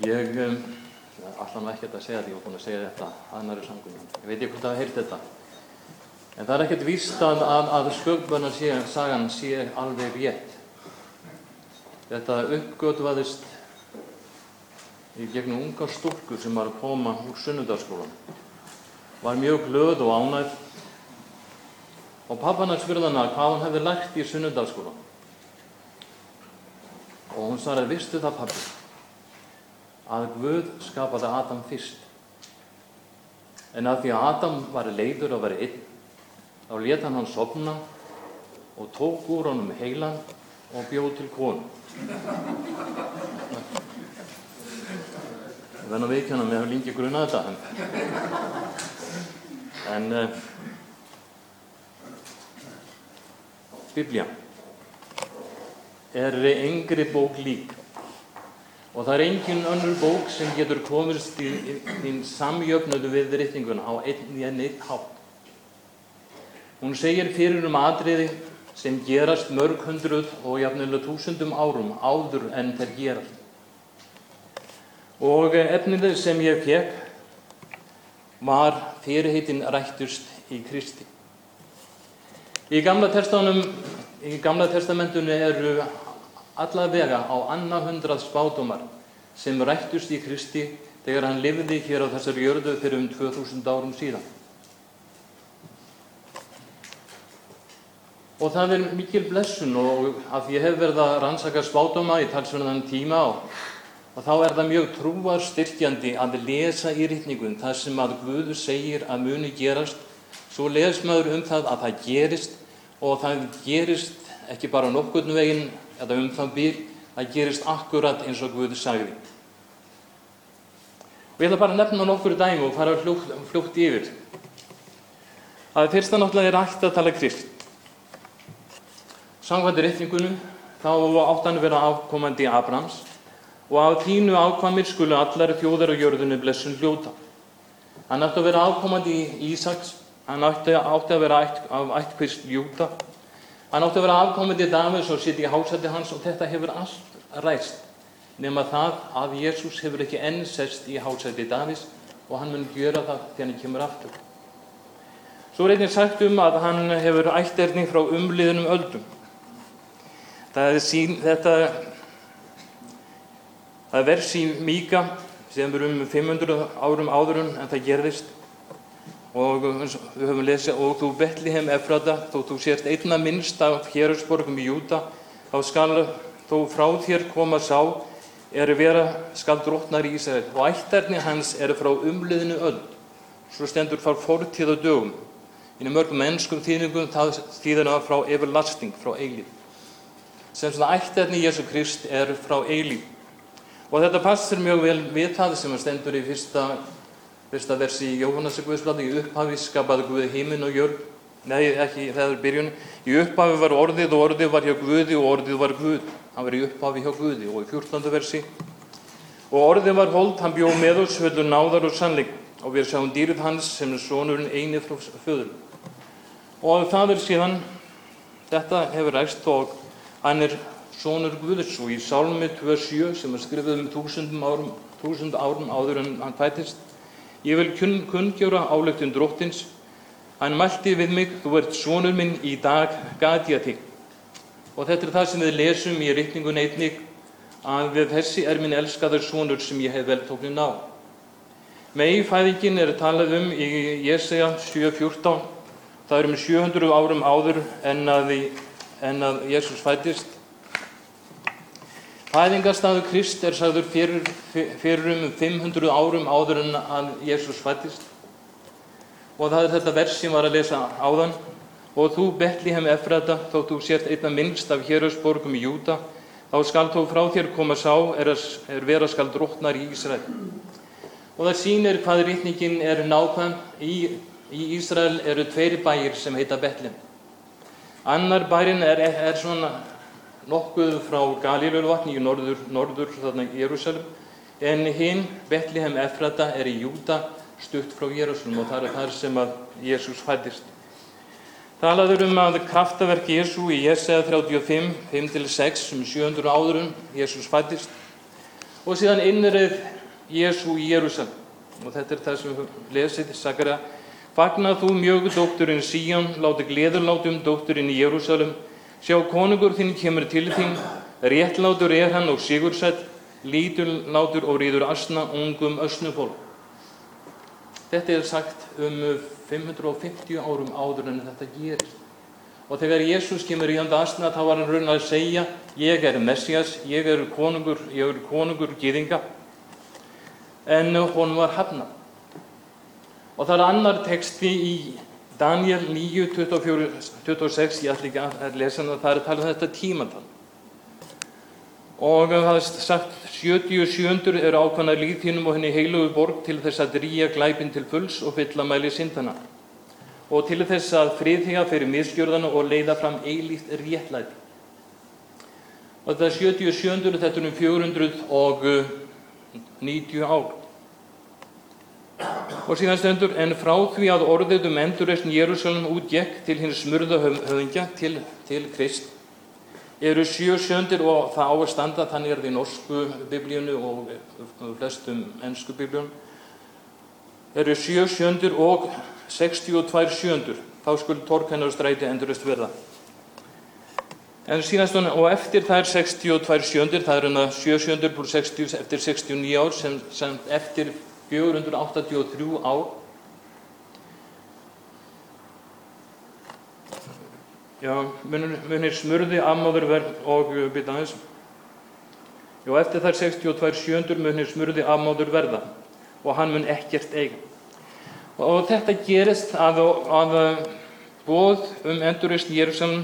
Ég um, ætla nú ekkert að segja því, ég var búin að segja þetta annari sangunum. Ég veit ekki hvort það heirt þetta. En það er ekkert víst að, að, að sköpböna sé, sagan sé alveg rétt. Þetta uppgötvaðist í gegnum unga stúlku sem var að koma úr sunnundarskólan. Var mjög glöð og ánægð og pappan að spurða hana hvað hún hefði lært í sunnundarskólan. Og hún svaraði, vistu það pappi, að Guð skapaði Adam fyrst. En að því að Adam var leiður að vera einn, þá let hann sopna og tók úr honum heilan og bjóð til konu. Verð að veikjana með að lengi gruna þetta. En, uh, Biblía er yngri bók lík og það er engin önnur bók sem getur komist í, í, í samjöfnöðu við reytinguna á einn í enn eitt hátt. Hún segir fyrir um atriði sem gerast mörg hundruð og jafnilega túsundum árum áður en þeir gerast. Og efnið sem ég fekk var fyrirheitin rættust í Kristi. Í Gamla, í gamla testamentunni eru allavega á annað hundrað spátumar sem rættust í Kristi þegar hann lifði hér á þessar jörðu fyrir um 2000 árum síðan. Og það er mikil blessun og að ég hef verið að rannsaka spátuma í talsverðan tíma og, og þá er það mjög trúar styrkjandi að lesa í rítningun það sem að Guðu segir að muni gerast. Svo les maður um það að það gerist og það gerist ekki bara nokkurnu veginn eða um það býr, það gerist akkurat eins og Guði sagði. Og ég ætla bara að nefna nokkur dæmi og fara fljótt, fljótt yfir. Það er fyrsta náttúrulega ætti að tala krist. Sangvændi réttingunum þá átt hann að vera afkomandi Abrahams og af þínu ákvamir skulu allar þjóðar og jörðinu blessun hljóta. Hann átti að vera afkomandi Ísaks, hann átti að vera af ættkvist Júta Hann átti að vera afkomandi Davids og sitt í hásætti hans og þetta hefur allt ræst nema það að Jésús hefur ekki enn sest í hásætti Davids og hann mun gjöra það þegar hann kemur aftur. Svo er einnig sagt um að hann hefur ætterning frá umliðunum öldum. Það er sín, þetta, það er vers í Míka sem er um 500 árum áður en það gerðist og við höfum lesið og þú Betliheim Efrata þó þú sért einna minnst af hérusborgum í Júta þá skal þó frá þér koma sá er vera skal drotnar í Ísrael og ættarni hans er frá umliðinu öll svo stendur frá fortíð og dögum. Inn í mörgum mennskum þýðingum það þýðina frá everlasting frá eilíð sem svona ættarni Jésu Krist er frá eilíð og þetta passir mjög vel við það sem stendur í fyrsta fyrsta versi í Jóhannesi Guðsbladi í upphafi skapaði Guði heiminn og jörg nei ekki það er byrjun. Í upphafi var orðið og orðið var hjá Guði og orðið var Guð. Hann var í upphafi hjá Guði. Og í 14. versi og orðið var hold hann bjóð með oss höllur náðar og sannleik. Og við sjáum dýrið hans sem er sonurinn eini frá föður. Og það er síðan þetta hefur ræst og hann er sonur Guðs. Og í Sálmi 2.7 sem er skrifið um þúsundum árum, þúsund árum áður en hann fætist Ég vil kunngjóra álegtun dróttins. Hann mælti við mig, þú ert sonur minn, í dag gat ég þig. Og þetta er það sem við lesum í rittningun einnig, að þessi er minn elskaður sonur sem ég hef veltóknin á. Meifæðingin er talað um í Jésaja 7.14. Það er um 700 árum áður en að, en að Jésús fættist. Fæðingarstaðu Krist er sagður fyrir, fyrir um 500 árum áður en að Jésús fættist og það er þetta vers sem var að lesa áðan. Og þú Betliheim Efrata þó þú sért einna minnst af hérhausborgum í Júta þá skal þó frá þér koma sá er, er vera skal drotnar í Ísrael. Og það sýnir hvað rítningin er nákvæm. Í, í Ísrael eru tveiri bæir sem heita Betliheim annar bærin er, er svona nokkuð frá Galílulvatni í norður, norður þarna Jérúsalem en hinn, Betliheim Efrata, er í Júta stutt frá Jérúsalem og það er þar sem að Jésús fættist. Talaður um að kraftaverk Jésú í Jesaja 35, 5-6 um 700 áðurum Jésús fættist Og síðan innreið Jésu í Jérúsalem. Og þetta er það sem við lesið, Sakarja. Fagna þú mjög dótturinn Síjón, láti gleðurlátum dótturinn í Jérúsalem. Sjá konungur þinn kemur til þín, réttlátur er hann og sigursætt, líturlátur og rýður asna ungum ösnufól. Þetta er sagt um 550 árum áður en þetta gerist. Og þegar Jésús kemur í anda asna þá var hann raun að segja ég er Messias, ég er konungur, ég er konungur gýðinga. En hún var hafnað. Og það er annar teksti í Daniel 9, 24, 26, ég ætla ekki að lesa hann, það er að tala um þetta tímatal. Og það er sagt 77 er ákvæmna líðtínum og henni heilugu borg til þess að drýja glæpin til fulls og fylla mæli syndana. Og til þess að friðhiga fyrir miskjörðana og leiða fram eilíft réttlæti. Og þetta er 77, þetta er um 490 ár. Og síðan stendur, en frá því að orðið um endurreysn Jérúsalem útgekk til hins smurða höfðingja, til, til Krist, eru sjö sjöndir og það á að standa, þannig er það í norsku biblíunu og flestum ennsku biblíunum, eru sjö sjöndir og 62 sjöndur, þá skuld torkennarstræti endurreysn verða. En síðan stóna, og eftir það er 62 sjöndir, það er hérna 7 sjöndir pluss 60 eftir 69 ár, sem, sem eftir 483 ár Já, munir, munir smurði ammáður verð og byrja aðeins. Já, eftir þær 62 sjöndur munir smurði ammáður verða og hann mun ekkert eiga. Og þetta gerist að, að bóð um endurist Jérúsalm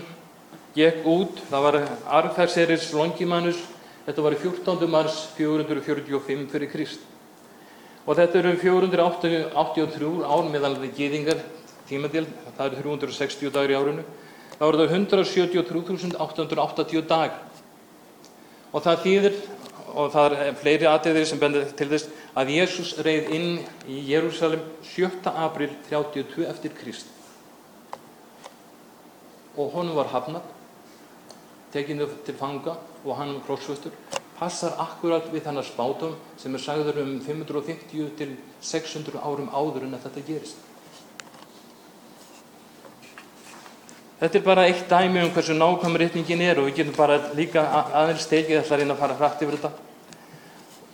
gekk út, það var Arfærseris Longimannus, þetta var 14. mars 445 fyrir Krist og þetta eru 483 ár meðan það geðingar tímadil, það eru 360 dagur í árinu, þá eru það 173.880 dag og það þýðir, og það er fleiri aðeðir sem bendir til þess, að Jésús reið inn í Jérúsalem 7. april 32 eftir Krist. Og honum var hafnað, tekinu til fanga og hann var krossvöstur passar akkurat við þannig spátum sem er sagður um 550 til 600 árum áður en að þetta gerist. Þetta er bara eitt dæmi um hversu nákvæmur rétningin er og við getum bara líka aðeins tekið þess að reyna að fara hrætt yfir þetta.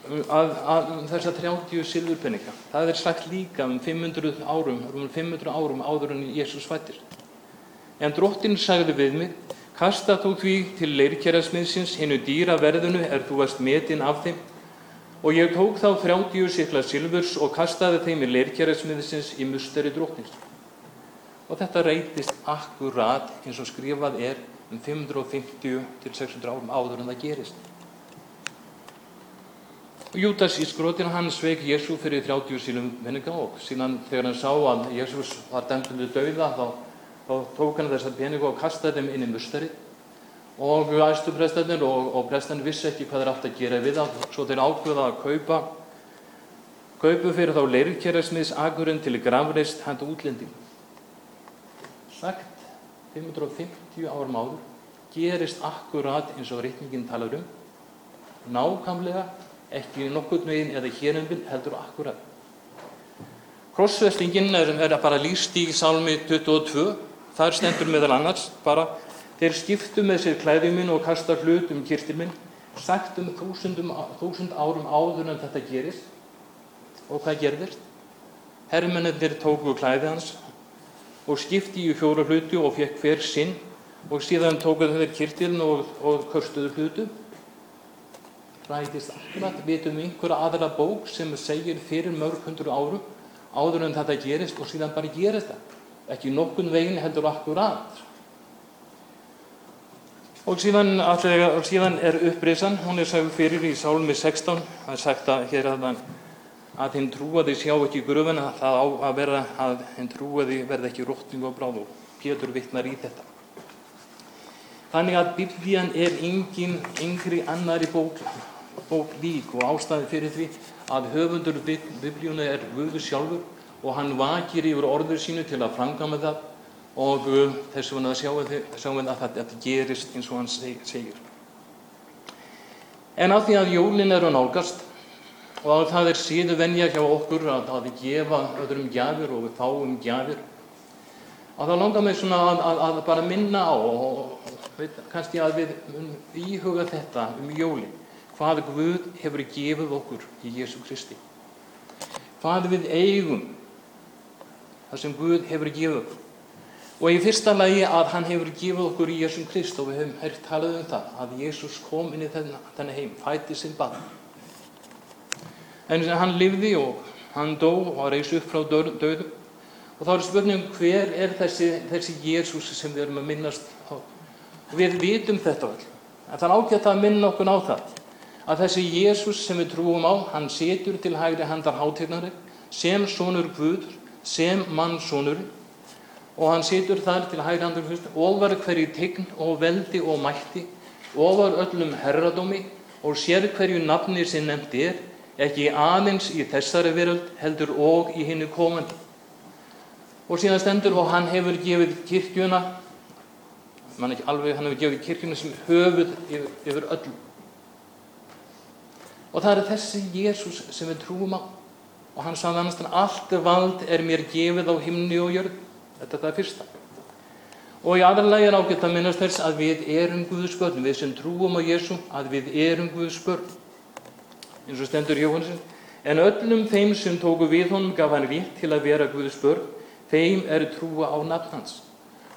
Að, að þessar 30 silfurpenninga, það er sagt líka um 500 árum, um 500 árum áður en Jésús fættir. En drottin sagði við mig, Kasta þú því til leirkjærasmiðsins hinnu dýra verðinu er þú varst metin af þeim og ég tók þá 30 sikla silfurs og kastaði þeim í leirkjærasmiðsins í musteri dróttins. Og þetta reytist akkurat eins og skrifað er um 550 til 600 árum áður en það gerist. Jútas í skrótin hann sveik Jésu fyrir 30 sílum vinninga og síðan þegar hann sá að Jésús var dæmtundu dauða þá þá tók hann þessar peningu og kastaði þeim inn í musteri. Og æstu prestarnir og, og prestarnir vissi ekki hvað þeir átt að gera við það svo þeir ákveða að kaupa kaupu fyrir þá leirkjærarsmiðs agurinn til gravreist handa útlending sagt 550 árum áður gerist akkurat eins og reytingin talar um. Nákamlega ekki nokkurn veginn eða hérumvinn heldur akkurat. Krossvestingin er, er bara líst í Salmi 22 Þar stendur meðal annars bara þeir skiptu með sér klæðið minn og kasta hlut um kyrstil minn sagt um þúsund árum áður en þetta gerist. Og hvað gerðist? Hermennir tóku klæðið hans og skipti í fjóra hluti og fekk hver sinn og síðan tókuðu þeir kyrstilin og, og körstuðu hlutu. Rætist akkurat við einhverja aðra bók sem segir fyrir mörg hundru árum áður en þetta gerist og síðan bara gerist það ekki nokkun veginn heldur akkurat. Og síðan, allega, síðan er upprisan hún er sagð fyrir í Sálmi 16 það er sagt að hér að, að hinn trúaði sjá ekki gröfuna það á að vera að hinn trúaði verði ekki rótting og bráð og Pétur vittnar í þetta. Þannig að biblían er engin yngri annari bók, bók lík og ástæði fyrir því að höfundur biblíuna er Guður sjálfur og hann vakir yfir orður sínu til að framkama það og uh, þess vegna sjáum við að þetta gerist eins og hann segir. En af því að jólin eru nálgast og að það er síðu venja hjá okkur að, að gefa öðrum gjafir og við fáum gjafir, að það langar mig svona að, að, að bara minna á og veit, kannski að við íhuga þetta um jólin, hvað Guð hefur gefið okkur í Jésu Kristi. Hvað við eigum, það sem Guð hefur gefið okkur. Og í fyrsta lagi að hann hefur gefið okkur í Jésum Krist og við höfum hægt talað um það að Jésús kom inn í þennan heim, fætti sinn barn. En hann lifði og hann dó og reys upp frá döðum. Og þá er spurningum hver er þessi, þessi Jésús sem við erum að minnast á. Við vitum þetta vel. En það er ágætt að minna okkur á það. Að þessi Jésús sem við trúum á, hann setur til hægri handar hátignari sem sonur Guður, sem mannsonur og hann situr þar til hægri handur fyrst ofar hverju tign og veldi og mætti ofar öllum herradómi og sér hverju nafni sem nefnt er ekki aðeins í þessari veröld heldur og í hinnu komandi. Og síðan stendur og hann hefur gefið kirkjuna mann ekki alveg, hann hefur gefið kirkjuna sem höfuð yfir, yfir öllum og það er þessi Jésús sem við trúum á og hann sagði annars allt vald er mér gefið á himni og jörð Þetta er það fyrsta. Og í aðra lagi er ágætt að minnast þess að við erum Guðs börn, við sem trúum á Jésu, að við erum Guðs börn. Eins og stendur Jóhannsson. En öllum þeim sem tóku við honum gaf hann rétt til að vera Guðs börn, þeim er trúa á nafn hans.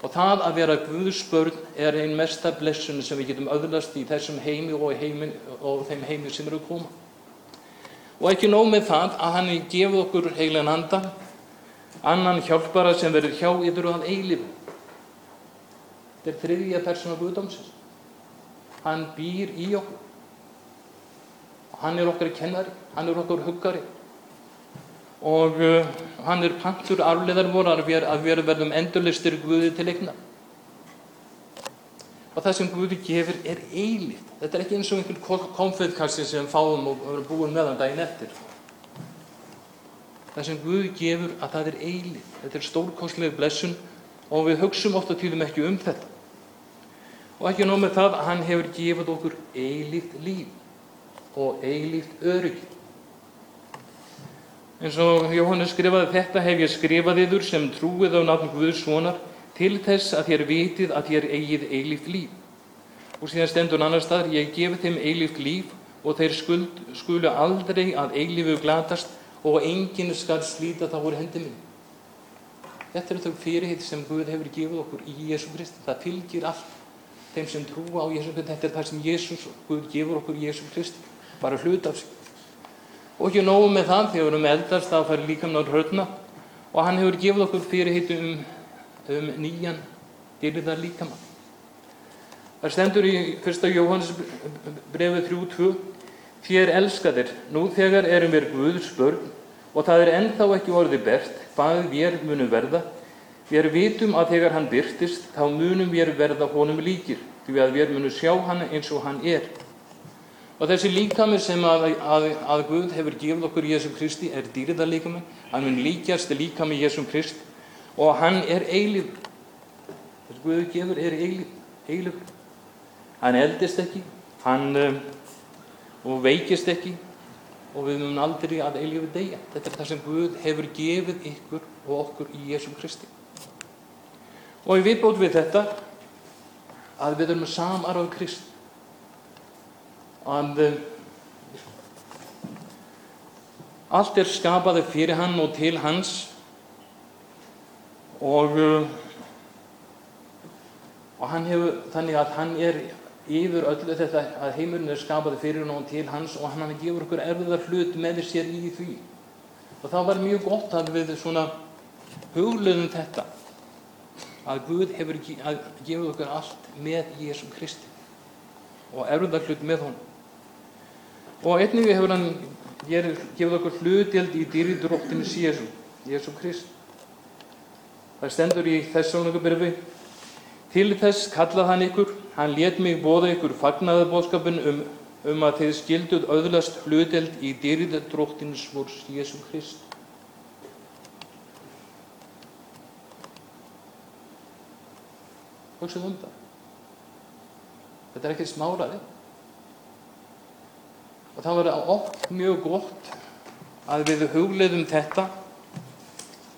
Og það að vera Guðs börn er einn mesta blessun sem við getum öðlast í þessum heimi og, heimin, og þeim heimi sem eru koma. Og ekki nóg með það að hann gefið okkur heilan anda, annan hjálpara sem verður hjá yfir og að eilifu. Þetta er þriðja persóna Guðdómsins. Hann býr í okkur. Hann er okkar kennari, hann er okkar huggari. Og uh, hann er pantur arfleðar voru að við, verðum endurlistir Guði til eigna. Og það sem Guði gefur er eilíft. Þetta er ekki eins og einhvern konfettkassi sem fáum og verðum búin meðan daginn eftir það sem Guð gefur að það er eilið. Þetta er stórkostlega blessun og við hugsum ofta tíðum ekki um þetta. Og ekki nóg með það að hann hefur gefið okkur eilíft líf og eilíft örygg. En svo Jóhannes skrifaði þetta hef ég skrifað yfir sem trúið á nafn Guðs svonar til þess að þér vitið að þér eigið eilíft líf. Og síðan stendur annar stað, ég gefi þeim eilíft líf og þeir skuld, skulu aldrei að eilífu glatast og enginn skal slíta það voru hendi minn. Þetta er þau fyrirheit sem Guð hefur gefið okkur í Jésu Kristi. Það fylgir allt þeim sem trúa á Jésu Kristi. Þetta er það sem Jésús, Guð gefur okkur í Jésu Kristi. Bara hlut af sig. Og ekki nógu með það, þegar við erum eldast, þá fær líka náður hörna. Og hann hefur gefið okkur fyrirheit um, um nýjan dyrðar líkamann. Það stendur í 1. Jóhannes brefið 3.2 Þér elskaðir, nú þegar erum við Guðs börn og það er ennþá ekki orðið bert hvað við munum verða. Við vitum að þegar hann byrtist þá munum við verða honum líkir því að við munum sjá hann eins og hann er. Og þessi líkamir sem að, að, að Guð hefur gefið okkur Jésum Kristi er dýriðarlíkamir. Hann mun líkjast líkami Jésum Krist og hann er eilif. Þessi Guð gefur er eilif. eilif. Hann eldist ekki, hann og veikist ekki og við munum aldrei að eilífi degja. Þetta er það sem Guð hefur gefið ykkur og okkur í Jésum Kristi. Og við bótt við þetta að við erum samar á Krist. Að uh, allt er skapaði fyrir hann og til hans og, uh, og hann hefur þannig að hann er yfir öllu þetta að heimurinn er skapaði fyrir hún og til hans og hann gefur okkur erfiðar hlut með sér í því. Og það var mjög gott að við svona hugluðum þetta að Guð hefur að gefa okkur allt með Jésum Kristi og erfiðar hlut með honum. Og einnig hefur hann gefið okkur hlutild í dýridróttinu Jésu, Jésu Krist. Það stendur í þessónugabyrfi Til þess kallað hann ykkur, hann let mig bóða ykkur fagnaðabóðskapin um, um að þeir skilduð öðlast hluteld í dýrðadróttins vors Jésu Krist. Hugsaðu um það. Þetta er ekki smáraði. Og það var oft mjög gott að við hugleðum þetta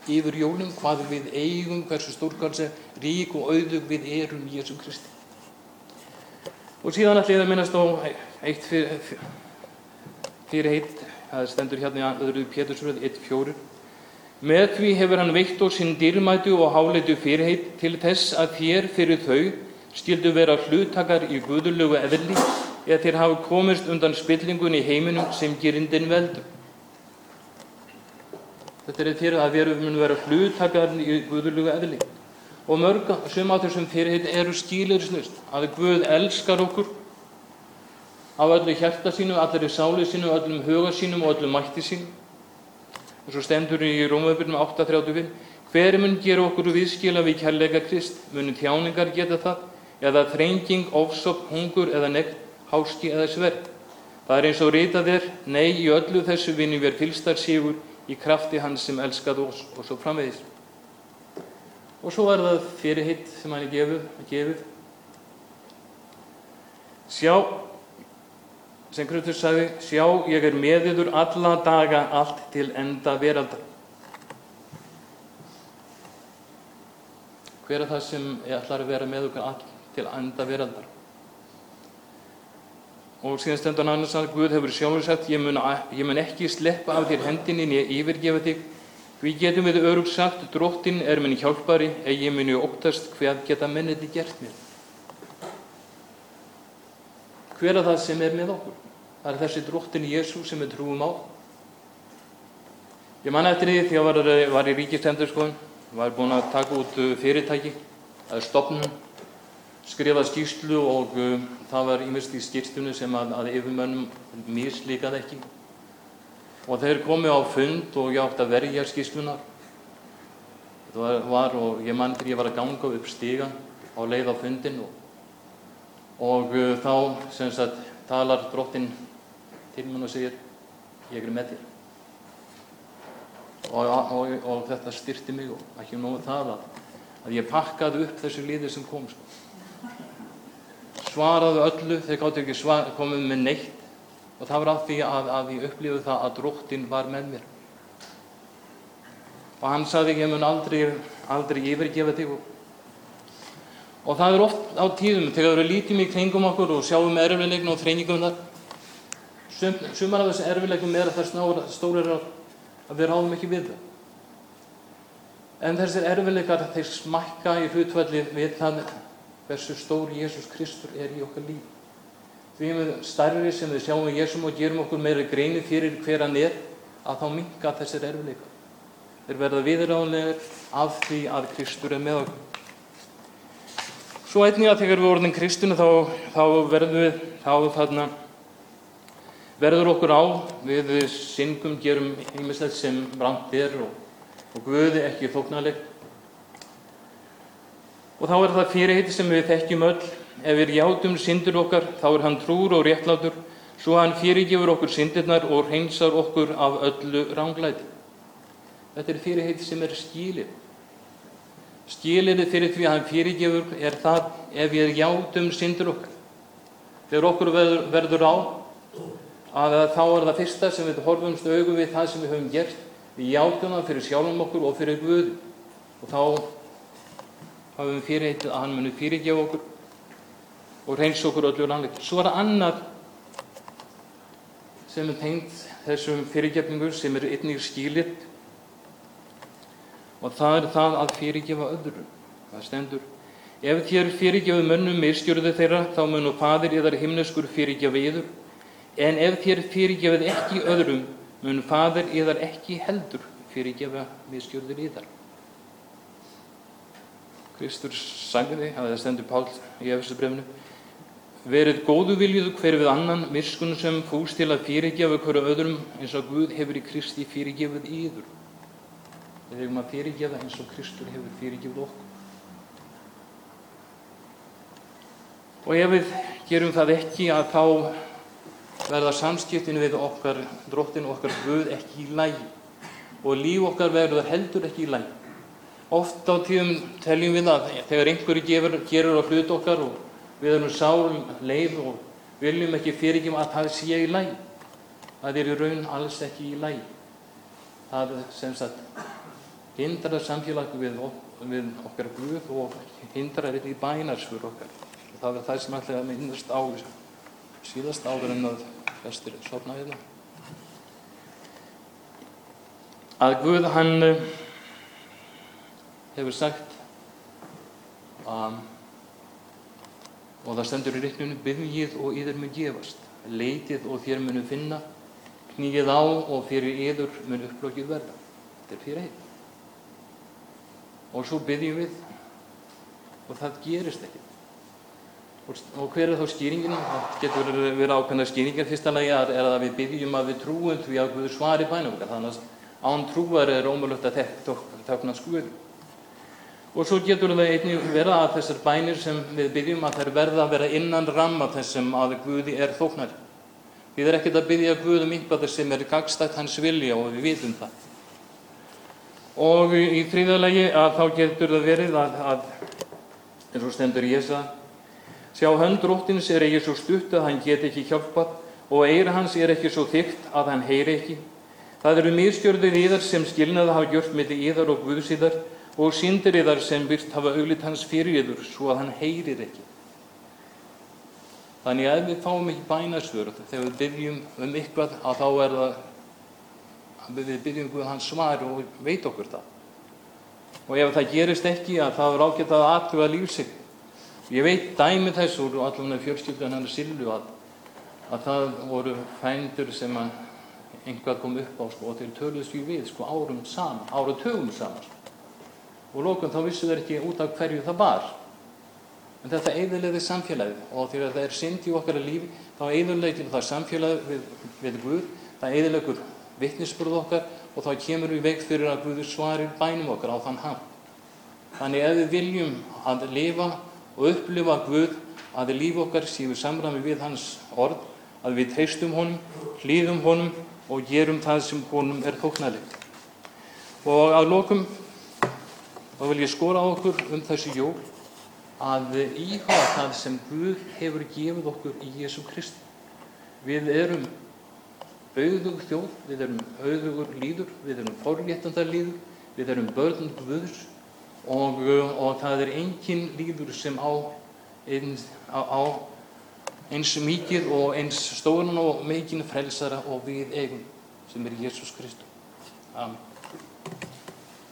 yfir jólum, hvað við eigum, hversu stórkansi, rík og auðug við erum í Jésu Kristi. Og síðan ætla ég að minnast á eitt fyrir, fyrir heitt, það stendur hérna í öðru Pétursröð 1.4. Með því hefur hann veitt og sinn dýrmætu og háleitu fyrirheit til þess að þér fyrir þau skildu vera hlutakar í guðulegu eðli eða þér hafa komist undan spillingun í heiminum sem gerindin veldur. Þetta er fyrir að við munum vera hlutakar í guðulegu eðli. Og mörg sem að þessum fyrirheit eru skýlirisnust, að Guð elskar okkur af öllu hjarta sínu, allri sáli sínu, öllum huga sínum og öllum mætti sínum. Og svo stendur í Rómabyrnum 8.35 hver mun gera okkur viðskila við kærleika Krist? Munu tjáningar geta það? Eða þrenging, ofsók, hungur eða nekt, háski eða sverð? Það er eins og ritað er nei, í öllu þessu vinnum við fylstar sigur í krafti hans sem elskað oss og svo framvegis og svo er það fyrirhitt sem hann er gefið, sjá sem Kristus sagði, sjá ég er með yður alla daga allt til enda veraldar. Hver er það sem ætlar að vera með okkur all til enda veraldar? Og síðan stendur hann annars að Guð hefur sjálfur sagt, ég mun, ég mun ekki sleppa af þér hendinni en ég yfirgefa þig. Við getum við örug sagt, dróttin er minn hjálpari, eða ég muni óttast hvað geta menniti gert mér. Hver er það sem er með okkur? Það er þessi dróttin Jésu sem við trúum á. Ég man eftir því því að var, var í ríkistendurskoðun, var búin að taka út fyrirtæki, það er stopnum, skrifa skýrslu og uh, það var ímest í skýrslunni sem að, að yfirmönnum mislíkaði ekki. Og þeir komi á fund og ég átti að verja skýrslunar. Það var, og ég man þegar ég var að ganga upp stígan á leið á fundin og, og uh, þá sem sagt talar drottin til mann og segir ég er með þér og, og, og þetta styrti mig og ekki nógu það að, að ég pakkaði upp þessu líði sem kom sko. Svaraðu öllu þeir gáttu ekki svar, komið með neitt og það var af því að, að ég upplifði það að drottin var með mér og hann sagði ég mun aldrei, aldrei yfirgefa þig og Og það er oft á tíðum þegar við lítum í kringum okkur og sjáum erfiðleikna og þreiningum þar. Sum, sumar af þessu erfiðleikum er að það stórir að við ráðum ekki við það. En þessir erfiðleikar þeir smækka í hlutvalli við það hversu stór Jésús Kristur er í okkar líf. Því við starri sem við sjáum Jésum og gerum okkur meira greini fyrir hver hann er að þá minka þessir erfiðleikar. Þeir verða viðráðanlegar af því að Kristur er með okkur. Svo einnig að þegar við orðin kristinu þá, þá verður við, þá þarna, verður okkur á, við syngum, gerum einmislegt sem brandt er og, og Guði ekki þóknarleg. Og þá er það fyrirheiti sem við þekkjum öll, ef við játum syndir okkar, þá er hann trúr og réttlátur, svo hann fyrirgefur okkur syndirnar og hreinsar okkur af öllu ránglæti. Þetta er fyrirheiti sem er skýlið. Skilirði fyrir því að hann fyrirgefur er það ef við játum syndur okkar. Þegar okkur verður, á, að þá er það fyrsta sem við horfumst augum við það sem við höfum gert. Við játum það fyrir sjálfum okkur og fyrir Guð. Og þá hafum fyrirheitið að hann muni fyrirgefa okkur og reyns okkur öllu rannleitt. Svo er það annað sem er tengt þessum fyrirgefningur sem er einnig skilitt og það er það að fyrirgefa öðrum. Það stendur, ef þér fyrirgefu mönnum misgjörðu þeirra, þá munu fadir yðar himneskur fyrirgefa yður, en ef þér fyrirgefið ekki öðrum, mun fadir yðar ekki heldur fyrirgefa misgjörður yðar. Kristur sagði, að það stendur Pál í Efesubrefnu, verið góðu viljuðu hver við annan, miskun sem fúst til að fyrirgefa hverju öðrum, eins og Guð hefur í Kristi fyrirgefið yður. Við hefum að fyrirgefa eins og Kristur hefur fyrirgefið okkur. Og ef við gerum það ekki að þá verða samskiptinu við okkar dróttinu okkar Guð ekki í lægi og líf okkar verður heldur ekki í lægi. Oft á tíðum teljum við að þegar einhverju gefur, gerur á hlut okkar og við erum sál leið og viljum ekki fyrirgefa að það sé í lægi. það er í raun alls ekki í lægi. Það sem sagt hindrar samfélag við, við okkar Guð og hindrar þetta í bænarsfur okkar. Það er það sem ætlaði að minnast á síðast áður en að flestir sopna það. Að Guð hann hefur sagt að og það stendur í reiknunum byggjið og yður mun gefast leitið og þér munu finna knýið á og fyrir yður mun upplokkið verða. Þetta er fyrir einn. Og svo byggjum við og það gerist ekki og, hver er þá skýringin? Það getur verið ákveðna skýringar. Fyrsta lagi er að við byggjum að við trúum því að Guð svari bænum þannig að án trúar er ómulögt að tekna skuð Og svo getur það einnig vera að þessar bænir sem við byggjum að þær verða að vera innan ramma þessum að Guði er þóknar. Við erum ekkert að byggja Guðum eitthvað sem er gagstætt hans vilja og við vitum það. Og í þrýðalagi að þá getur það verið að, að eins og stendur Jésa, sjá hönd róttins er ekki svo stutt að hann get ekki hjálpað og eira hans er ekki svo þygt að hann heyri ekki. Það eru mistjörður íðar sem skilnaða hafa gjört millir íðar og Guðsíðar og síndir yðar sem virt hafa auglitt hans fyrir yður svo að hann heyrir ekki. Þannig að ef við fáum ekki bænasvör þegar við byggjum um eitthvað að þá er það við byggjum um hans svar og veit okkur það. Og ef það gerist ekki að það er ágætt að aðtuga lífsig. Ég veit dæmi þess úr allavega fjörskildan hann Silvu að, að það voru fændur sem að einhvað kom upp á sko, og þeir töluðst ju við sko, árum saman, áratugum saman og lókun þá vissu þeir ekki út af hverju það bar. En þetta eiðurleiði samfélagið og þegar það er synd í okkar lífi þá eiðurleiði það samfélagið við, við Guð, það eiðurleikur vittnisspurð okkar og þá kemur við veg fyrir að Guður svarir bænum okkar á þann ham. Þannig ef við viljum að lifa og upplifa Guð að líf okkar séu samræmi við hans orð, að við teistum honum, hlýðum honum og gerum það sem honum er þóknarlegt. Og að lókum þá vil ég skora á okkur um þessi jól að íhuga það sem Guð hefur gefið okkur í Jésu Kristi. Við erum auðug þjóð, við erum auðugur líður, við erum forléttandar líður, við erum börn Guðs og, og það er engin líður sem á eins, á, á eins mikið og eins stóran og mikinn frelsara og við eigum sem er Jésús Kristus. Amen.